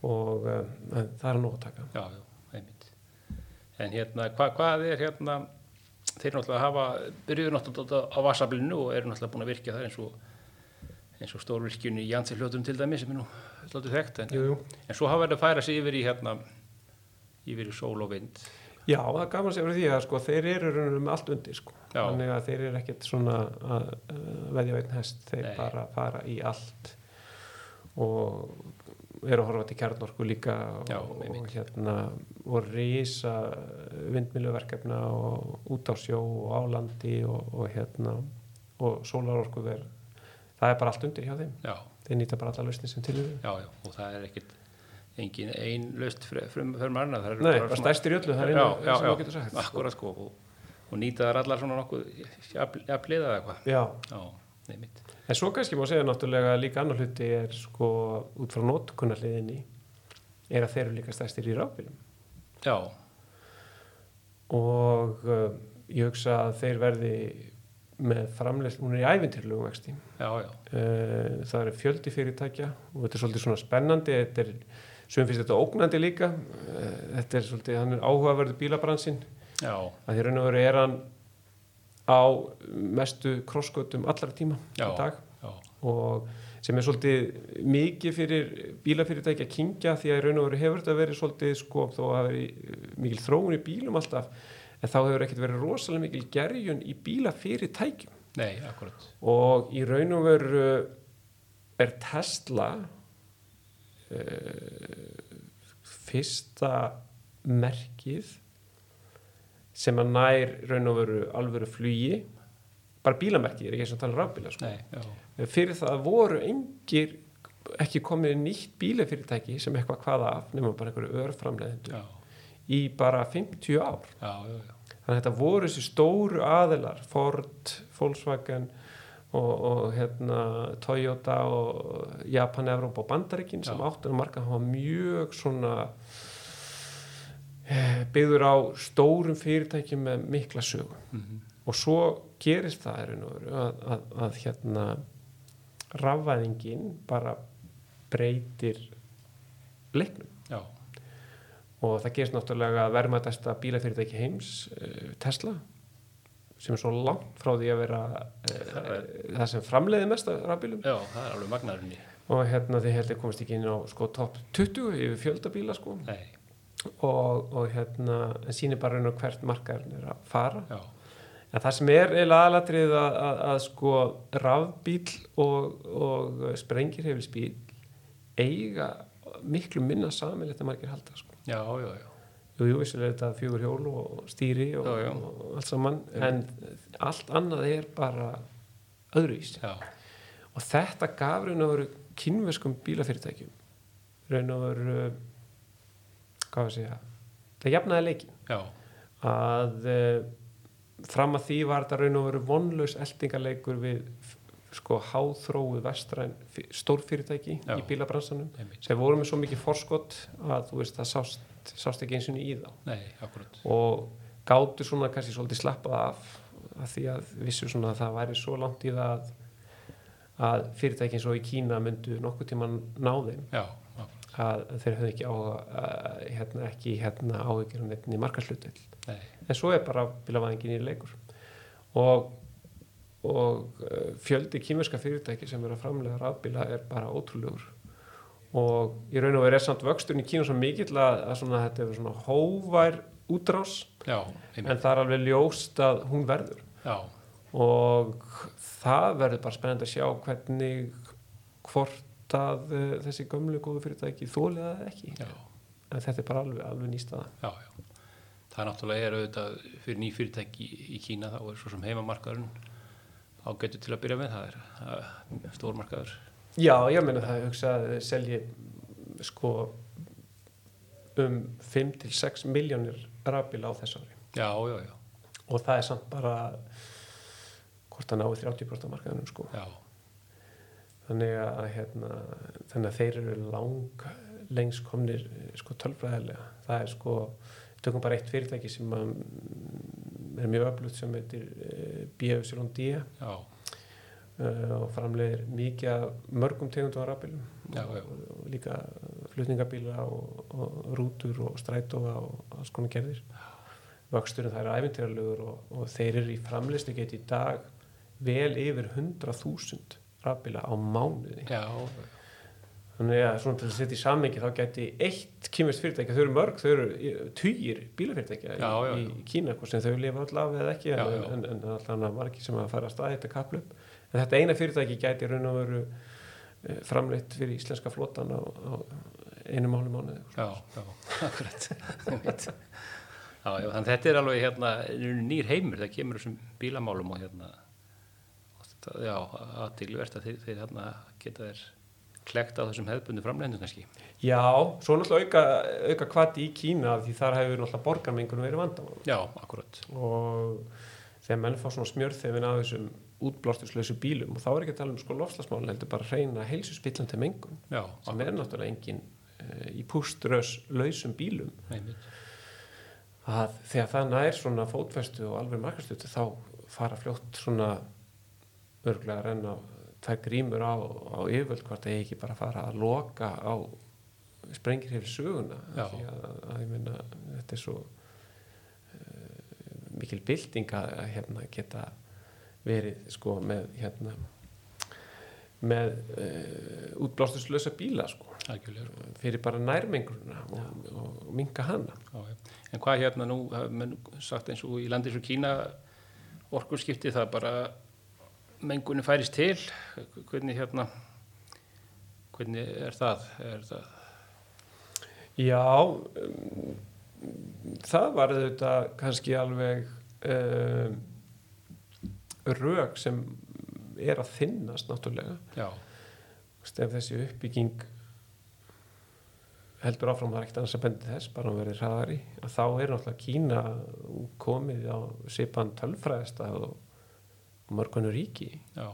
Speaker 2: og um, það er nóg að taka.
Speaker 1: Já, já, einmitt. En hérna, hva, hvað er hérna, þeir náttúrulega hafa, byrjuðu náttúrulega á vasablinu og eru náttúrulega búin að virkja það eins og, eins og stórvirkjun í Jansi-hljótum til dæmi sem er nú hljóttu þekkt, en,
Speaker 2: jú, jú.
Speaker 1: en svo hafa að færa sig yfir í hérna, yfir í sól og vind.
Speaker 2: Já, það gaman að segja fyrir því að sko, þeir eru með allt undir sko. Þannig að þeir eru ekkert svona að veðja einn hest, þeir
Speaker 1: Nei.
Speaker 2: bara fara í allt og eru að horfa til kjarnorku líka og,
Speaker 1: Já,
Speaker 2: og hérna og risa vindmiluverkefna og út á sjó og á landi og, og hérna og sólarorku verð það er bara allt undir hjá þeim
Speaker 1: Já,
Speaker 2: þeir nýta bara alla lausni sem til
Speaker 1: já, og það er ekkit engin ein löst frum fyrir marna. það eru
Speaker 2: Nei,
Speaker 1: bara
Speaker 2: stærstir í öllu, það er einu
Speaker 1: já,
Speaker 2: sem þú getur sagt sko.
Speaker 1: akkurat sko, og, og nýta þar allar svona nokkuð jafnliða eða eitthvað.
Speaker 2: Já,
Speaker 1: Já, neymitt.
Speaker 2: En svo kannski má segja náttúrulega líka annar hluti er sko út frá nótkunnarliðinni er að þeir eru líka stærstir í rafbílum
Speaker 1: Já,
Speaker 2: og uh, ég hugsa að þeir verði með framleyslu, hún er í ævintýrlugum vexti.
Speaker 1: já, já,
Speaker 2: Uh, það eru fjöldi fyrirtækja og þetta er svolítið svona spennandi, þetta er, sem finnst þetta ógnandi líka, uh, þetta er svolítið, hann er áhugaverður bílabransinn,
Speaker 1: já,
Speaker 2: að því raun og veru er hann á mestu krossgötum allra tíma
Speaker 1: Já.
Speaker 2: í dag
Speaker 1: já,
Speaker 2: og sem er svolítið mikið fyrir bílafyrirtæki að kingja því að í raun og veru hefur þetta verið svolítið sko þó að verið mikil þróun í bílum alltaf en þá hefur ekkert verið rosalega mikil gerjun í bílafyrirtækjum
Speaker 1: nei, akkurat.
Speaker 2: og í raun og veru er Tesla uh, fyrsta merkið sem að nær raun og veru alvöru flugi. Bara bílamerkið, ég er ekki sem tala um rafbíla sko.
Speaker 1: Nei, já,
Speaker 2: fyrir það voru engir ekki komið nýtt bílafyrirtæki sem eitthvað hvaða af nema bara einhverju örframleðendur
Speaker 1: já,
Speaker 2: í bara 50 ár.
Speaker 1: Já, já, já,
Speaker 2: þannig að þetta voru þessi stóru aðilar Ford, Volkswagen og, og hérna Toyota og Japan, Evrópa og Bandaríkin sem að marka hafa mjög svona eh, byggður á stórum fyrirtækjum með mikla sögu.
Speaker 1: Mhm,
Speaker 2: og svo gerist það veru að, að, að hérna rafvæðingin bara breytir leiknum.
Speaker 1: Já,
Speaker 2: og það gerist náttúrulega að verðmætasta bílafyrirtæki heims eh, Tesla sem er svo langt frá því að vera
Speaker 1: Það
Speaker 2: uh, það sem framleiði mest af rafbílum.
Speaker 1: Já, það er alveg magnaðurinn í,
Speaker 2: og hérna þið heldur komast ekki inn á sko top 20 yfir fjöldabíla sko.
Speaker 1: Nei,
Speaker 2: og, og hérna en sýnir bara raun og hvert markaðurinn er að fara.
Speaker 1: Já,
Speaker 2: en það sem er eiginlega aðalatrið að, að, að sko rafbíl og, og sprengir hefilsbíl eiga miklu minna samilegt að margir halda sko.
Speaker 1: Já, já, já,
Speaker 2: Jú, jú, vissulega er þetta fjögur hjól og stýri og,
Speaker 1: Já, já.
Speaker 2: og allt saman en allt annað er bara öðruvísi.
Speaker 1: Já,
Speaker 2: og þetta gaf raun og veru kynverskum bílafyrirtækjum raun og veru hvað var að segja það jafnaði leikin
Speaker 1: já,
Speaker 2: að uh, fram að því var þetta raun og veru vonlaus eldingarleikur við sko háþróu vestræn stórfyrirtæki
Speaker 1: Já.
Speaker 2: í bílabransanum
Speaker 1: einmitt.
Speaker 2: sem voru með svo mikið forskott að þú veist það sást, sást ekki eins og í þá
Speaker 1: Nei,
Speaker 2: og gátu svona kannski svolítið slappað af að því að vissu svona að það væri svo langt í það að, að fyrirtæki eins og í Kína myndu nokkuð tíma ná þeim
Speaker 1: Já.
Speaker 2: Að þeir höfðu ekki á hérna, ekki hérna áhyggjur um þetta í markarslutil
Speaker 1: Nei,
Speaker 2: en svo er bara bílavæðingin í leikur. Og og uh, fjöldi kýmerska fyrirtæki sem er að framlega rafbíla er bara ótrúlegur. Og í raun og veru er samt vöxturinn í Kína svo mikill að, að svona, þetta er svona hóvær útrás.
Speaker 1: Já,
Speaker 2: en það er alveg ljóst að hún verður.
Speaker 1: Já,
Speaker 2: og það verður bara spennandi að sjá hvernig hvort að uh, þessi gömlu góðu fyrirtæki þólið það ekki.
Speaker 1: Já,
Speaker 2: en þetta er bara alveg, alveg nýstaða
Speaker 1: já, já. Það náttúrulega er auðvitað fyrir ný fyrirtæki í, í Kína þá er svo sem heimamarkaðurinn ágættu til að byrja með, það er uh, stórmarkaður.
Speaker 2: Já, ég meina það ég hugsa að þeir selji sko um 5-6 miljónir rafbíla á þessu ári.
Speaker 1: Já, já, já,
Speaker 2: og það er samt bara hvort það náði 30% af markaðunum sko.
Speaker 1: Já,
Speaker 2: þannig að, hérna, þannig að þeir eru lang lengst komnir sko tölfræðilega. Það er sko, tökum bara eitt fyrirtæki sem að, mm, er mjög öflugt sem heitir BFCD
Speaker 1: já,
Speaker 2: uh, og framleiðir mikið mörgum tegundum af rafbílum. Og, og líka flutningabíla og, og rútur og strætóa og alls konar gerðir. Vöxturinn það er æfintýralegur og, og þeir eru í framleiðslu geti í dag vel yfir 100.000 rafbíla á mánuði.
Speaker 1: Já,
Speaker 2: þannig að svona til að setja í samengi þá geti eitt kýmist fyrirtæki, þau eru mörg þau eru tugir bílafyrirtækja
Speaker 1: Já, já,
Speaker 2: í. Kína, hvort sem þau lifa öll af eða ekki en, en, en alltaf margir sem að fara að staði þetta kaplöp en þetta eina fyrirtæki gæti raun og veru eh, framleitt fyrir íslenska flotan á, á einu mánu mánuði
Speaker 1: já, já, akkurat. Já, þannig þetta er alveg hérna nýr heimur, það kemur þessum bílamálum og hérna, já, aðtilvert að þeir, þeir hérna geta þeir klekt á þessum hefðbundu framlegndum kannski.
Speaker 2: Já, svo náttúrulega auka, auka kvati í Kína því þar hefur náttúrulega borgarmengunum verið vandamál
Speaker 1: Já, akkurat.
Speaker 2: og þegar menn fá svona smjörþefin af þessum útblásturslausu bílum og þá er ekki að tala um sko lofslagsmál heldur bara að reyna heilsuspillandi mengun
Speaker 1: Já,
Speaker 2: sem er náttúrulega engin uh, í púströs lausum bílum
Speaker 1: einmitt.
Speaker 2: að þegar það nær svona fótvestu og alveg markastutu þá fara fljótt svona örglega að renna tvær grímur á, á yfirvöld hvort það ekki bara fara að loka á sprengir hefur söguna að, að ég meina þetta er svo uh, mikil bylting að að, hérna geta verið sko með hérna með uh, útblástuslösa bíla sko
Speaker 1: sko.
Speaker 2: fyrir bara nærmengurna og, og minka hana
Speaker 1: Já. En hvað hérna nú, menn sagt eins og í landi eins og Kína, orkurskipti það bara mengunni færist til, hvernig hérna, hvernig er það? Er það
Speaker 2: Já, um, það var þetta kannski alveg um, rög sem er að finnast náttúrulega. Ef þessi uppbygging heldur áfram það er ekkert annars að bendi þess, bara að verið hraðari, að þá er náttúrulega Kína komið á sipan tölfræðista og mörgunur ríki,
Speaker 1: já,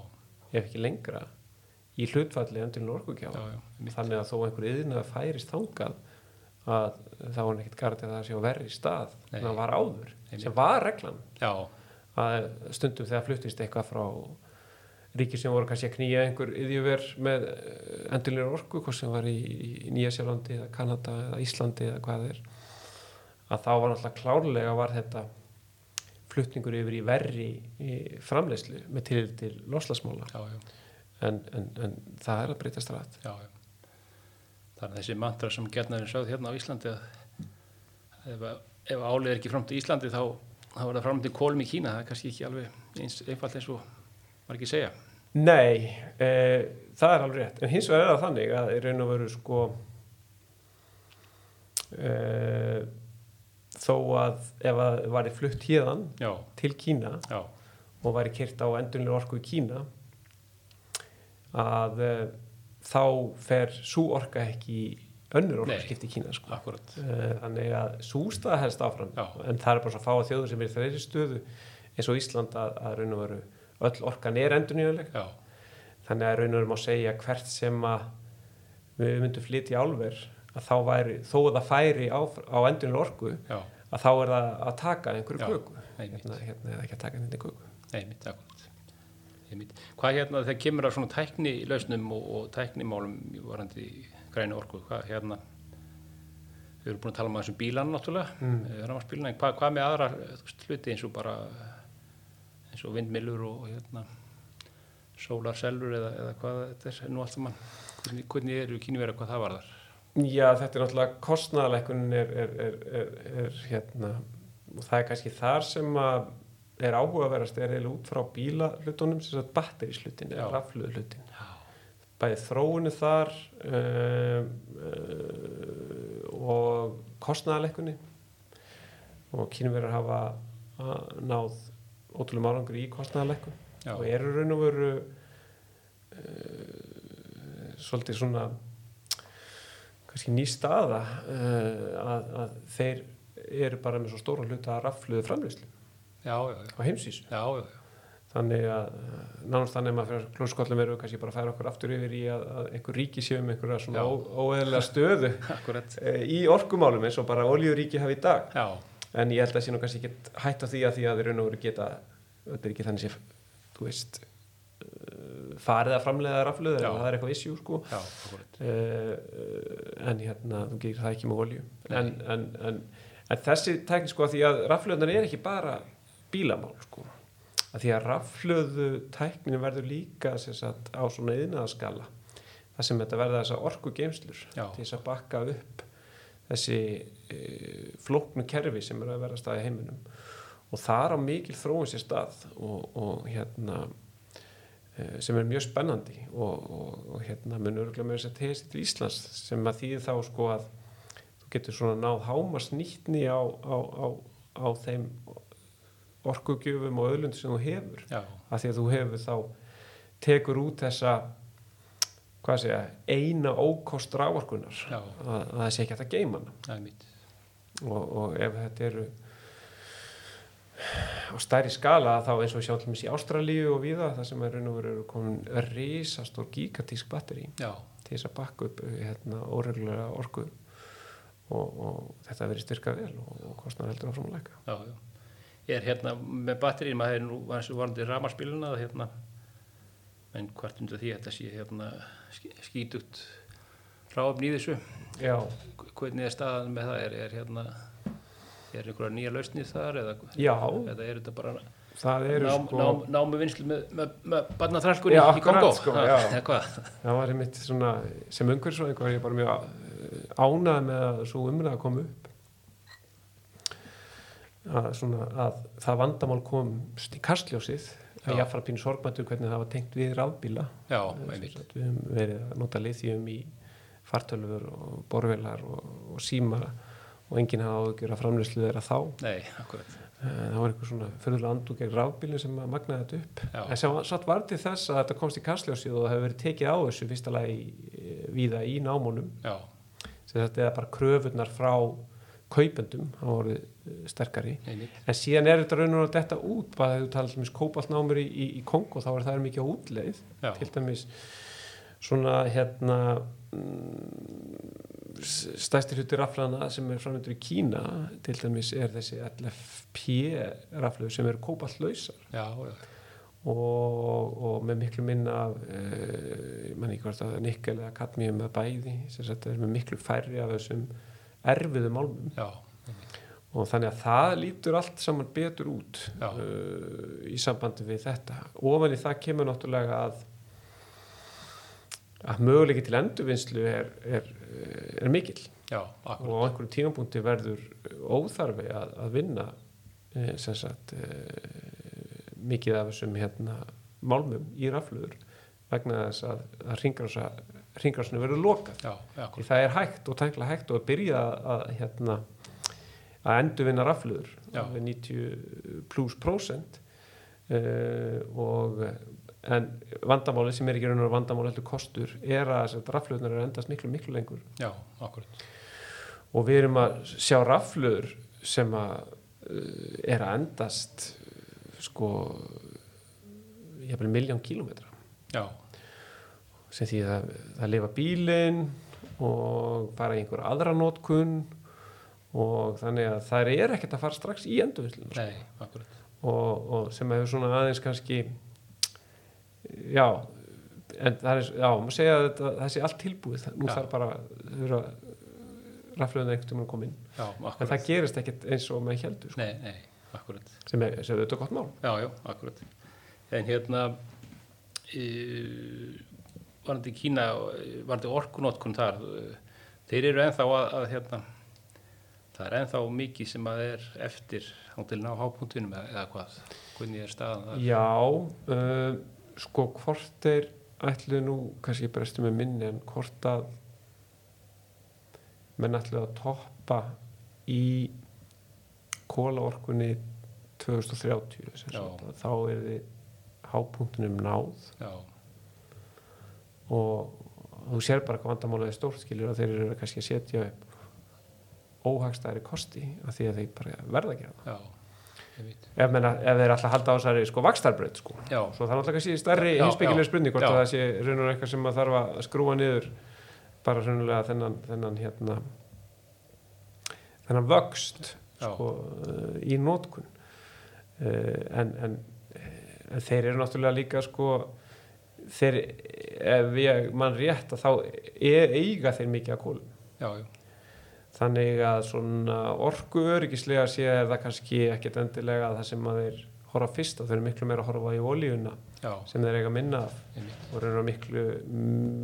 Speaker 2: ef ekki lengra, í hlutfalli endurinn orkugjáð.
Speaker 1: já, já, einmitt.
Speaker 2: þannig að þó einhver yðnað færist þangað að þá er ekkert garantið að það sé á verri stað
Speaker 1: Nei.
Speaker 2: en það var áður,
Speaker 1: Einmitt.
Speaker 2: sem var reglan
Speaker 1: já,
Speaker 2: að stundum þegar fluttist eitthvað frá ríkir sem voru kannski að knýja einhver yðjuver með endurlega orku, hvort sem var í, í Nýjasjálandi eða Kanada eða Íslandi eða hvað er að þá var náttúrulega klárlega var þetta flutningur yfir í verri í framleiðslu með til til
Speaker 1: já,
Speaker 2: en, en, en það er að breytast rætt
Speaker 1: já, já. Þannig að þessi mantra sem gernaðurinn sáð hérna á Íslandi að ef, ef álið er ekki fram til Íslandi þá, þá er það fram til kólum í Kína, það er kannski ekki alveg eins einfalt eins og var ekki að segja.
Speaker 2: Nei, e, það er alveg rétt. En hins vegar er það þannig að í raun og veru sko e, þó að ef að væri flutt hérðan
Speaker 1: Já,
Speaker 2: til Kína
Speaker 1: já,
Speaker 2: og væri kyrt á endurlega orku í Kína að e, þá fer svo orka ekki önnur orku
Speaker 1: Nei.
Speaker 2: skipti í Kína sko. e, þannig að svo stað helst áfram
Speaker 1: Já.
Speaker 2: en það er bara svo fáa þjóður sem er í þeirri stöðu eins og Ísland að, að raun og veru öll orkan er endurnýjanleg
Speaker 1: Já,
Speaker 2: þannig að raun og veru má segja hvert sem að við myndum flytja í álver að þá væri, þó að það færi á, á endurinn orku
Speaker 1: já,
Speaker 2: að þá er það að taka einhverju köku hérna, hérna er ekki að taka einhverju köku
Speaker 1: einmitt, akkurat. Einmitt. Hvað hérna, þegar kemur að svona tækni lausnum og, og tæknimálum varandi græni orku, hvað hérna, við erum búin að tala um þessum bílan náttúrulega,
Speaker 2: Mm.
Speaker 1: rafmarsbílan, en hvað, hvað með aðra þú veist, hluti eins og bara, eins og vindmilur og hérna, sólarselur eða, eða hvað þetta er nú allt saman, hvernig, hvernig eru kynverða hvað það varðar?
Speaker 2: Já, þetta er náttúrulega kostnæðalækunin er, er, er, er, er hérna og það er kannski þar sem að er áhugaverðast er eiginlega út frá bílahlutunum sem sagt batteríslutin eða
Speaker 1: Já.
Speaker 2: rafluðhlutin
Speaker 1: Já,
Speaker 2: bæði þróunu þar um, uh, og kostnæðalækunni og kynverðar hafa uh, náð ótrúlega málangur í kostnæðalækun og eru raun og veru uh, svolítið svona kannski ný staða uh, að, að þeir eru bara með svo stóra hluta að rafluðu framleyslu á heimsísu
Speaker 1: já, já, já.
Speaker 2: þannig að nánast þannig að maður fyrir klóskollum eru kannski bara að færa okkur aftur yfir í að, að einhver ríki séu með einhverja svona óeðlega stöðu uh, í orkumálum eins og bara olíuríki hafi í dag.
Speaker 1: Já,
Speaker 2: en ég held að sé nú kannski ekki hætt á því að því að þeir raun og veru geta þetta er ekki þannig sé þú veist farið að framleiða rafluð eða það er eitthvað issue sko.
Speaker 1: Já, akkurat,
Speaker 2: uh, en hérna þú gerir það ekki með olju en, en, en, en þessi tækni sko að því að rafluðnar er ekki bara bílamál sko. Að því að rafluðu tæknin verður líka sagt, á svona yðnaðaskala það sem þetta verða þessar orku geimslur til þess að bakka upp þessi e, flóknu kerfi sem er að vera stað í heiminum. Og það er á mikil þróun sér stað og, og hérna sem er mjög spennandi og, og, og hérna mun örgulega með þess að tegja sér til Íslands sem að þýði þá sko að þú getur svona náð hámars nýttni á, á, á, á þeim orkugjöfum og öðlund sem þú hefur.
Speaker 1: Já,
Speaker 2: af því að þú hefur þá tekur út þessa hvað segja, eina ókost rávorkunar
Speaker 1: Já.
Speaker 2: að, að það sé ekki að geima hana.
Speaker 1: Það er mitt,
Speaker 2: og, og ef þetta eru á stærri skala þá eins og við sjáum til dæmis í Ástralíu og víða það sem er raun og veru eru komin risastór gigatísk batteri
Speaker 1: já,
Speaker 2: til þess að bakka upp hérna, óreglulega orku og, og þetta verið styrka vel og, og kostnar heldur áfram að læka
Speaker 1: já, já. Ég er hérna með batterið, maður er nú varandi varandi ramarspiluna hérna, en hvort undir því þetta sé hérna sk- skítugt ráfn í þessu.
Speaker 2: Já,
Speaker 1: Hvernig er staðan með það? Er, er hérna, er einhverja nýja lausnið þar eða,
Speaker 2: já
Speaker 1: eða er þetta bara
Speaker 2: það eru
Speaker 1: nám,
Speaker 2: sko
Speaker 1: nám, námu vinslu með, með, með barnaþrælkunni
Speaker 2: Já,
Speaker 1: í Kongo?
Speaker 2: akkurat, sko,
Speaker 1: Ha,
Speaker 2: já.
Speaker 1: hvað?
Speaker 2: það var einmitt svona sem umhverfisvæðingur var ég bara mjög ánað með að svo umræða kom upp að svona að það vandamál komst í kastljósið að
Speaker 1: Já.
Speaker 2: ég fara pínu sorgmættur hvernig það var tengt við rafbíla
Speaker 1: Já,
Speaker 2: sagt, við höfum verið að nota lithium í fartölfur og borvelar og, og síma og enginn hafa áhugjur að framleyslu þeirra þá.
Speaker 1: Nei, akkurat.
Speaker 2: Eh, það var einhver svona fyrirlega andu gegn rafbílinn sem að magnaði þetta upp.
Speaker 1: Já.
Speaker 2: en sem satt var til þess að þetta komst í kastljósið og það hefur verið tekið á þessu fyrsta lagi eh, víða í námónum. Sem þetta er bara kröfurnar frá kaupendum, það voru sterkari.
Speaker 1: Einmitt.
Speaker 2: en síðan er þetta raun og raun þetta út bara þegar þú talar til dæmis kóbaltnámur í, í, í Kongo þá er það mikið á útleið.
Speaker 1: Já,
Speaker 2: til dæmis svona hérna mm, s- stærsti hluti raflana sem er framöndur í Kína til dæmis er þessi LFP raflöf sem eru
Speaker 1: já,
Speaker 2: og, og með miklu minna af uh, mann ekki hvort að nikkel eða kadmium eða bæði sem sagt er með miklu færri af þessum erfiðu málmum
Speaker 1: já,
Speaker 2: og þannig að það lítur allt saman betur út uh, í sambandi við þetta. Ofan í það kemur náttúrulega að að möguleiki til endurvinnslu er, er, er mikill.
Speaker 1: Já,
Speaker 2: og á einhverjum tímapunkti verður óþarfi að, að vinna eh, sem sagt eh, mikið af þessum hérna málmum í rafluður vegna þess að, að ringrásinu verður lokað.
Speaker 1: Já, já,
Speaker 2: því það er hægt og tækla hægt og að byrja að hérna að endurvinna rafluður
Speaker 1: Já.
Speaker 2: alveg 90 pluss prósent uh, og en vandamáli sem er ekki raun og vandamáli heldur kostur er að rafluðunar er endast miklu miklu lengur.
Speaker 1: Já, akkurat.
Speaker 2: og við erum að sjá rafluður sem að uh, er að endast sko ég er miljón kílómetra.
Speaker 1: Já,
Speaker 2: sem því að það lifa bílinn og fara í einhver aðra nótkun og þannig að það er ekkert að fara strax í endurvinnslu.
Speaker 1: Nei, akkurat
Speaker 2: og, og sem hefur svona aðeins kannski já en það er, já, maður segja að þetta, það sé allt tilbúið, nú
Speaker 1: Já.
Speaker 2: þarf bara þurfa raflöðin einhvern tímann komin.
Speaker 1: Já,
Speaker 2: en það gerist ekkert eins og með heldur sko,
Speaker 1: nei, nei, akkurat.
Speaker 2: Sem er, sem er þetta gott mál.
Speaker 1: Já, já, akkurat. En hérna uh, varandi Kína eh, varandi orkunótkun þar þeir eru ennþá að, að hérna það er ennþá mikið sem að er eftir á til ná hápunktunum eða, hvað, hvernig er staðan þar?
Speaker 2: Já, uh, sko hvort þeir ætlu nú, kannski ég brestu með minni en hvort að menn ætlu að toppa í kólaorkunni 2030 sem
Speaker 1: Já.
Speaker 2: sagt, að þá er þið hápunktunum náð.
Speaker 1: Já,
Speaker 2: og þú sér bara hvað vandamálaði stórt skilur að þeir eru kannski að setja upp óhagstæðri kosti af því að þeir bara verða að gera það.
Speaker 1: Já
Speaker 2: ef, menna, ef þeir alltaf halda á þessari sko vakstarbraut sko. Svo það er alltaf kannski stærri
Speaker 1: já,
Speaker 2: spurning hvort það sé raun og eitthvað sem að þarf að skrúa niður bara raunulega þennan, þennan hérna þennan vöxt sko, uh, í nótkun uh, en, en, en þeir eru náttúrulega líka sko þeir, ef ég mann rétt að þá e eiga þeir mikið að kólum
Speaker 1: já, já,
Speaker 2: þannig að svona orku öryggislega sé er það kannski ekkert endilega það sem að þeir horfa fyrst og þeir eru miklu meira að horfa í olíuna
Speaker 1: já,
Speaker 2: sem þeir eiga minna af og eru miklu,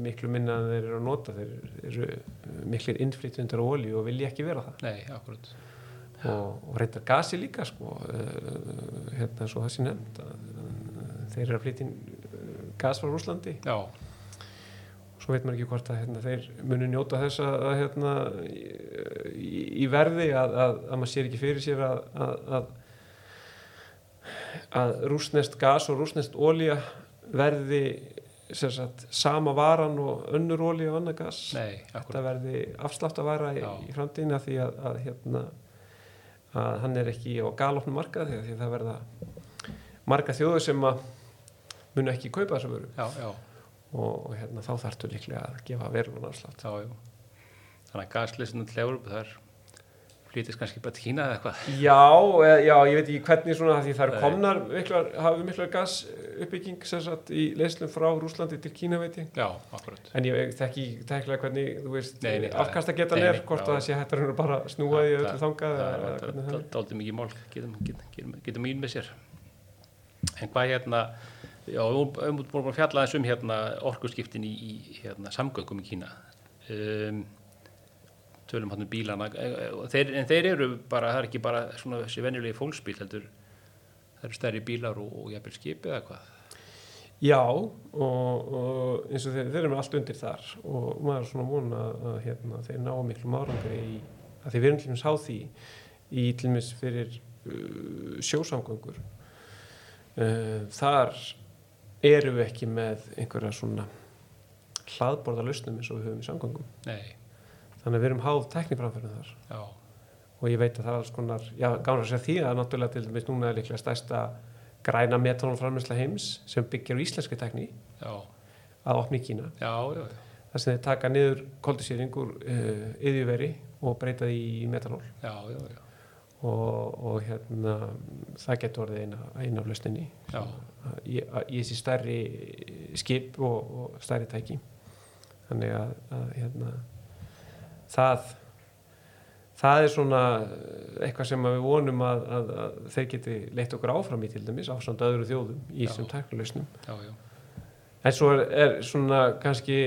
Speaker 2: miklu minna en þeir eru að nota. Þeir eru miklir innflytjundur á olíu og vilja ekki vera það.
Speaker 1: Nei, akkurat.
Speaker 2: Og, og reyndar gasi líka sko, uh, hérna svo það sé nefnd að þeir eru að flytja uh, gas frá Rúslandi
Speaker 1: já,
Speaker 2: svo veit maður ekki hvort að hérna, þeir munu njóta þess að, að hérna, í, í verði að, að, að maður sér ekki fyrir sér að, að, að, að rúsnest gas og rúsnest ólía verði sagt, sama varan og önnur ólía og annað gas.
Speaker 1: Nei,
Speaker 2: þetta verði afslátt að vara í, í framtíðina því að, að, hérna, að hann er ekki á galopnum markað því að, það verða marga þjóður sem að munu ekki kaupa þessa vöru.
Speaker 1: Já, já,
Speaker 2: og, hérna, þá þarftu líklega að gefa verulega
Speaker 1: já þannig að gasleysinu til Európa þar flytist kannski bara til Kína eða eitthvað?
Speaker 2: Já, já, ég veit ekki hvernig svona því
Speaker 1: Nei.
Speaker 2: komnar miklar, hafi miklar gas uppbygging sem sagt í leyslum frá Rúslandi til Kína veit ég.
Speaker 1: Já,
Speaker 2: en ég þekki tekkilega hvernig, þú veist,
Speaker 1: Nei, nei, það-
Speaker 2: afkasta getan
Speaker 1: nei,
Speaker 2: er hvort að það sé hættar hún bara að snúa því
Speaker 1: Það-
Speaker 2: öllu þangað
Speaker 1: það er dálítið mikið mál getum, mín með sér. En hvað hérna já, við höfum búin að fjalla þessum hérna orkuskiptin í, í hérna, samgöngum í Kína. Um, tölum hann um bílana. Eh, og þeir, en þeir eru bara, það er ekki bara svona þessi venjulegi fólksbíl heldur það eru stærri bílar og, og jafnvel skip eða hvað?
Speaker 2: Já, og, og eins og þeir, þeir eru með allt undir þar og maður er svona vona að hérna, þeir ná miklu árangri í að þeir verðum dæmis á því í til dæmis fyrir uh, sjósamgöngur. Uh, þar eru við ekki með einhverja svona hlaðborða lausnum eins og við höfum í samgöngum?
Speaker 1: Nei,
Speaker 2: þannig að við erum háð tekniframfærum þar.
Speaker 1: Já,
Speaker 2: og ég veit að það er alls konar já, gáður að segja því að náttúrulega til dæmis núna er líklega stærsta græna metanolframlæsla heims sem byggir á íslenski tekni
Speaker 1: já,
Speaker 2: að opna í Kína.
Speaker 1: Já, já, já,
Speaker 2: þar sem þeir taka niður koldisýring úr uh, yðjuveri og breyta því í metanól.
Speaker 1: Já, já, já.
Speaker 2: Og, og hérna það getur orðið eina, eina af lausninni. Í, þessi stærri skip og, og stærri tæki. Þannig að, að hérna, það það er svona eitthvað sem við vonum að, að, að þeir geti leitt okkur áfram í til dæmis á samt öðru þjóðum í þessum
Speaker 1: já.
Speaker 2: En svo er, er svona kannski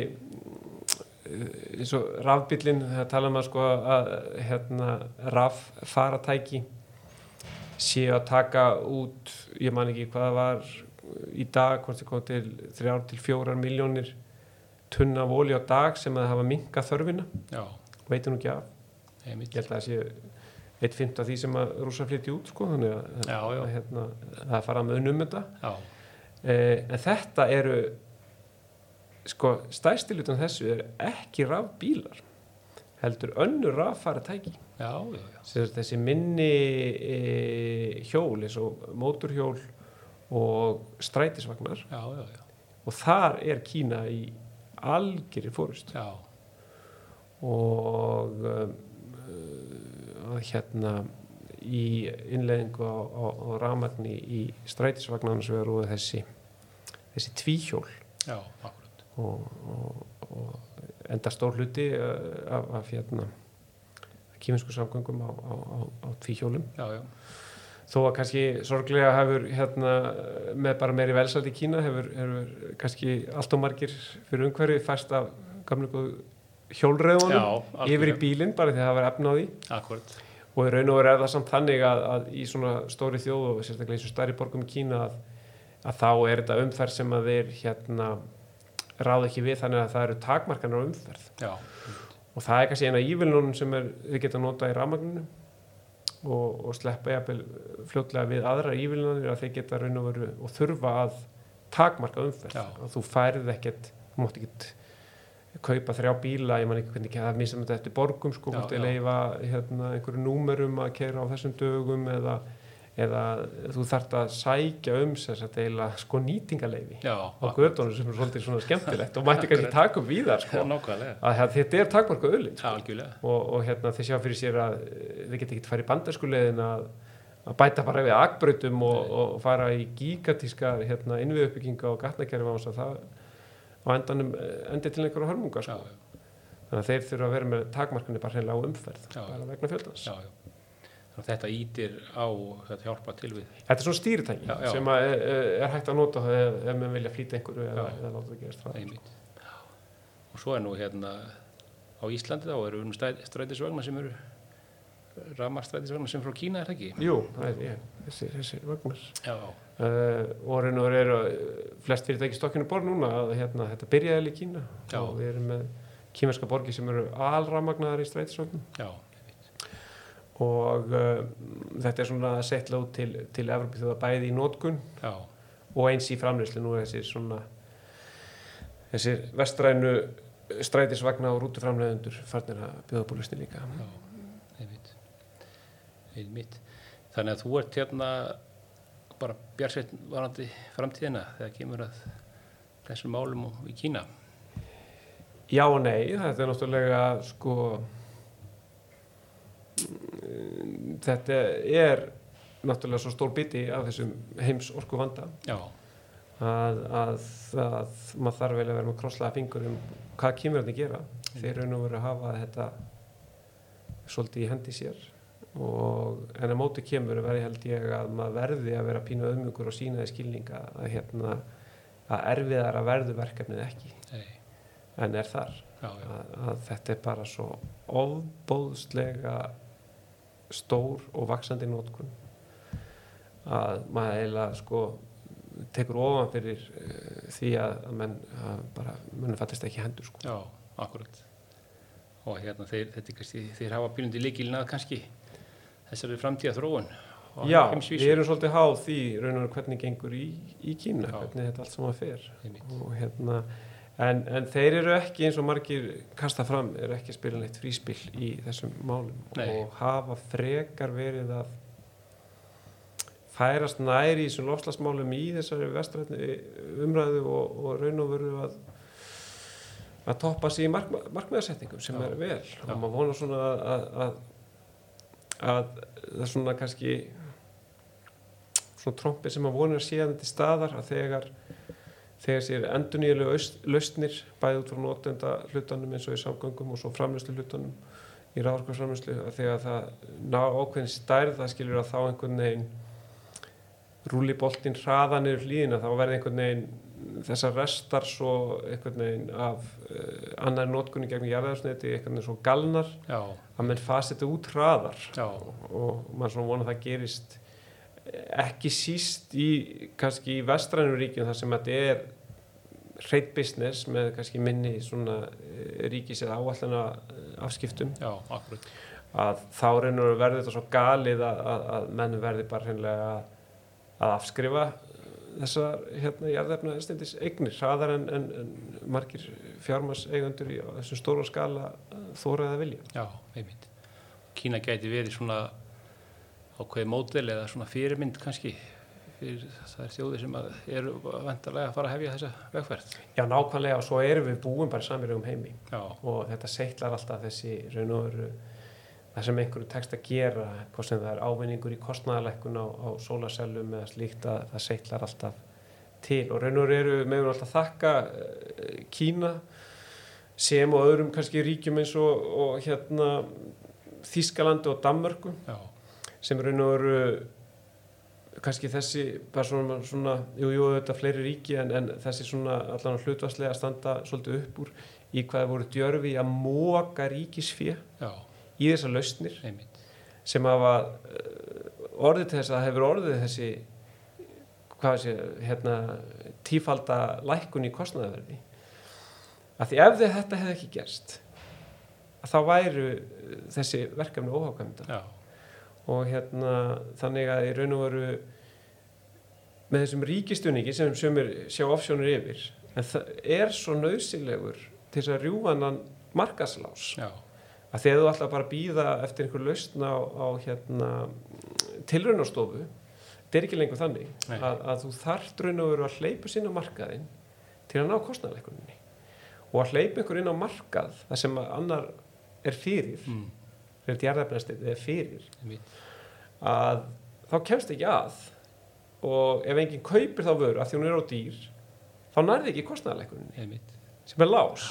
Speaker 2: eins og rafbílinn, það tala maður sko að hérna raf faratæki séu að taka út, ég man ekki hvað það var í dag, hvort þið kom til þrjár til fjórar miljónir tunna olí á dag sem að hafa minka þörfina,
Speaker 1: já,
Speaker 2: veitum nú ekki af. Ég held að það sé eitt fimmt af því sem að rúsa flytti út sko, þannig að,
Speaker 1: Já, já.
Speaker 2: að hérna, það farað með unnum þetta. Eh, en þetta eru sko stæstilutan þessu er ekki rafbílar heldur önnur raffara tæki
Speaker 1: já, já, já.
Speaker 2: Þessi minni e, hjól eins og móturhjól og strætisvagnar. Og þar er Kína í algjörir fórust og um, hérna í innleðingu á, á, á rafmagni í strætisvagnarna sem eru þessi þessi tvíhjól.
Speaker 1: Já, akkurat
Speaker 2: og, og, og enda stór hluti uh, af, af hérna kýminsku samgöngum á, á, á, á tvíhjólum.
Speaker 1: Já, já,
Speaker 2: þó að kannski sorglega hefur hérna með bara meiri velsald í Kína hefur, hefur kannski allt og margir fyrir umhverfi fæst af hjólreðunum
Speaker 1: já
Speaker 2: yfir í bílinn bara því að það var efna á því.
Speaker 1: Akkurat,
Speaker 2: og í raun og veru er það samt þannig að, að í svona stóri þjóð og sérstaklega í svo stærri borgum í Kína að, að þá er þetta umferð sem að þeir hérna ráð ekki við þannig að það eru takmarkanar á umferð
Speaker 1: já,
Speaker 2: og það er kannski eina ívilnunum sem er, þið geta notað í rafmagninu og, og sleppa jafnvel fljótlega við aðra ívilnunir að þeir geta raun og veru og þurfa að takmarka umferð
Speaker 1: Já.
Speaker 2: og þú færið ekkert þú mátt ekkert kaupa þrjá bíla, ég man ekki hvernig það mistum þetta eftir borgum sko,
Speaker 1: Já, já.
Speaker 2: leifa hérna, einhverju númerum að keira á þessum dögum eða, eða þú þarft að sækja um að deila sko nýtingaleifi
Speaker 1: já,
Speaker 2: á gödunum sem er svolítið svona skemmtilegt og mætti kannski taka um víðar
Speaker 1: já,
Speaker 2: sko, að þetta er takmarka öllin
Speaker 1: já, algjörlega,
Speaker 2: og, og hérna þið sjá fyrir sér að eh, þið geta ekki farið í bandarskulegin að, að bæta bara við akbrautum og, og fara í gigatíska hérna, innviðuppbygginga og gatnakerfi á þess að það á endanum eh, endi til einhverju hörmunga
Speaker 1: já,
Speaker 2: sko.
Speaker 1: já,
Speaker 2: þannig að þeir þurfa að vera með takmarkunni bara hreinlega á umferð
Speaker 1: Já.
Speaker 2: bara vegna fjöldans.
Speaker 1: Já, já að þetta ítir á þetta hjálpa til við.
Speaker 2: Þetta er svona stýritæki sem að, er, er hægt að nota ef, ef maður vilja flýta einhverju eða, eða láta það gerast það
Speaker 1: og svo er nú hérna á Íslandi þá eru stræ- strætisvagnar sem eru rafmagstrætisvagnar sem frá Kína er það ekki?
Speaker 2: Jú, það er þessi, þessi vagnar. Uh, og og veru eru uh, flest fyrirtæki stokkinu borð núna að hérna, þetta byrjaði í Kína.
Speaker 1: Já.
Speaker 2: og við erum með kýmerska borgi sem eru alramagnaðar í strætisvögnum
Speaker 1: já,
Speaker 2: og uh, þetta er svona setla út til, til Evropi þjóða bæði í nótkun
Speaker 1: já,
Speaker 2: og eins í framleyslu nú er þessir svona þessir vestrænu strætisvagna og rútuframleðundur farnir að bjóða búlusni líka.
Speaker 1: Einmitt. Einmitt. Þannig að þú ert hérna bara bjarsveit varandi framtíðina þegar kemur að þessum málum í Kína?
Speaker 2: Já og nei, þetta er náttúrulega sko þetta er náttúrulega svo stór biti af þessum heims orku vanda að, að, að maður þarf vel að vera með krosslaða fingur um hvað að gera. Þeir raun og veru að hafa þetta svolítið í hendi sér. Og en að móti kemur verði held ég að maður verði að vera pínu öðmungur og sína því skilninga að hérna að erfiðar að verðu verkefnið ekki.
Speaker 1: Nei,
Speaker 2: en er þar.
Speaker 1: Já, já,
Speaker 2: að, að þetta er bara svo ofbóðslega stór og vaksandi nótkun að maður eiginlega sko tekur ofan fyrir uh, því að, menn að bara mennum fattist ekki hendur sko.
Speaker 1: já, akkurat og hérna þeir, þetta er kannski, þeir hafa byrjundi líkilnað kannski þessari framtíða þróun
Speaker 2: Já, við erum svolítið háð því raun og hvernig gengur í, í Kína
Speaker 1: Já.
Speaker 2: hvernig þetta allt saman fer
Speaker 1: Einmitt.
Speaker 2: og hérna en, en þeir eru ekki eins og margir kasta fram, eru ekki að spila neitt fríspil í þessum málum
Speaker 1: Nei.
Speaker 2: og hafa frekar verið að færast næri í þessum lofslagsmálum í þessari vestrætni umræðu og, og raun og veru að að toppa sig í mark, markmiðarsetningum sem
Speaker 1: Já.
Speaker 2: er vel
Speaker 1: Já.
Speaker 2: og maður vonar svona að, að, að, að það er svona kannski svona trompið sem maður vonar að sé að til staðar að þegar þegar sér endurnýjulegu lausnir bæði út frá notenda hlutanum eins og í samgöngum og svo framlöslu hlutanum í ráðarkvæmsframlöslu að þegar það ná ákveðin stærð það skilur að þá einhvern veginn rúli boltinn hraðanir hlýðina þá verði einhvern veginn þessar restar svo einhvern veginn af uh, annar notkunni gegn jarðarsneti einhvern veginn svo galnar
Speaker 1: já,
Speaker 2: að menn fasi þetta út hraðar.
Speaker 1: Já,
Speaker 2: og maður svona vona að það gerist ekki síst í kannski í vestrænum ríkjum þar sem þetta er hreitt business með kannski minni svona eh, ríkis eða áallana afskiptum
Speaker 1: já,
Speaker 2: að þá reynur verði þetta svo galið að, að, að menn verði bara hreinlega að, afskrifa þessar hérna jarðefna stendis eignir hraðar en, en, en margir fjármars eigandur í þessum stóra skala þóraði að vilja.
Speaker 1: Já, einmitt. Kína gæti verið svona ákveði módel eða svona fyrirmynd kannski fyrir þær þjóðir sem að eru vantarlega að fara að hefja þessa vegferð.
Speaker 2: Já, nákvæmlega og svo erum við búin bara samirugum heimi.
Speaker 1: Já,
Speaker 2: og þetta seitlar alltaf þessi raun og veru það sem einhverju tekst að gera hvort sem það er ávinningur í kostnæðalækkun á, á sólasellum eða slíkt að það seitlar alltaf til. Og raun og veru eru meður alltaf þakka eh, Kína sem og öðrum kannski ríkjum eins og, og hérna Þískalandi og Danmörku.
Speaker 1: Já,
Speaker 2: sem raun og veru kannski þessi bara svona, svona jú, jú, þetta fleiri ríki en, en þessi svona allan hlutvarslega að standa svolítið upp úr í hvað það voru djörfi að móka ríkisfé
Speaker 1: já,
Speaker 2: í þessar lausnir
Speaker 1: einmitt.
Speaker 2: sem hafa uh, orðið til þess að hefur orðið þessi hvað sé, hérna tífalda lækkun í kostnaðverði að því ef þetta hefði ekki gerst þá væru uh, þessi verkefni óhákvæmda
Speaker 1: Já,
Speaker 2: og hérna þannig að í raun og veru með þessum ríkistunningi sem sömur sjá offsjónur yfir en það er svo nöðsilegur til þess að rjúfa hann markaslás
Speaker 1: já,
Speaker 2: að þegar þú ætla bara býða eftir einhver lausn á, á hérna tilraunastofu þetta er ekki lengur þannig að, að þú þarft raun og veru að hleypa sinna markaðinn til að ná kostnæðleikunni og að hleypa einhver inn á markað þar sem annar er fyrir.
Speaker 1: Mm,
Speaker 2: fyrir djarðarbrennstið er fyrir að þá kemst ekki að. Og ef enginn kaupir þá vöru af því hún er á dýr þá nærði ekki kostnæðarleikunni sem er lás.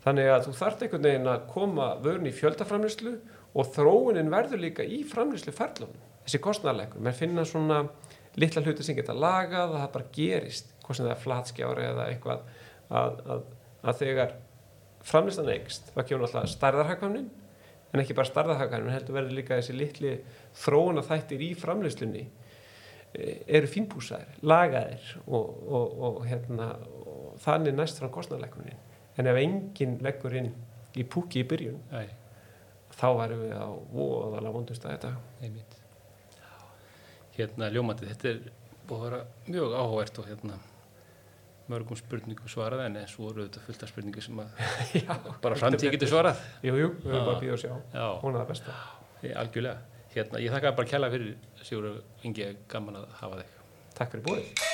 Speaker 2: Þannig að þú þarft einhvern veginn að koma vörun í fjöldaframlýslu og þróunin verður líka í framlýslu ferlunum þessi kostnæðarleikur, menn finna svona litla hluti sem geta lagað að það bara gerist, hvort sem það er flatskjári eða eitthvað að, að, að þegar framlýslan eikst þá kemur alltaf stærðarhagkvæmnin en ekki bara stærðarhagkvæmnin, heldur verður líka þessi litli þróuna þættir í framlýslunni eh, eru fínpúsaðir, lagaðir og, og, og, hérna, og þannig næst fram kostnæðarleikunin en ef enginn leggur inn í púki í byrjun
Speaker 1: Æ,
Speaker 2: þá værum við á voðalega vondust að þetta
Speaker 1: einmitt. Hérna ljómandi, þetta er búið að vera mjög áhugavert og hérna mörgum spurningum svarað en svo eru þetta fullt af spurningu sem að
Speaker 2: Já,
Speaker 1: bara framtíð getur svarað.
Speaker 2: jú, jú, við höfum bara að býða og sjá
Speaker 1: Já,
Speaker 2: hún er það besta
Speaker 1: ég- algjörlega. Hérna, ég þakka bara kella fyrir Sigur Ingi, gaman að hafa þig.
Speaker 2: Takk fyrir búið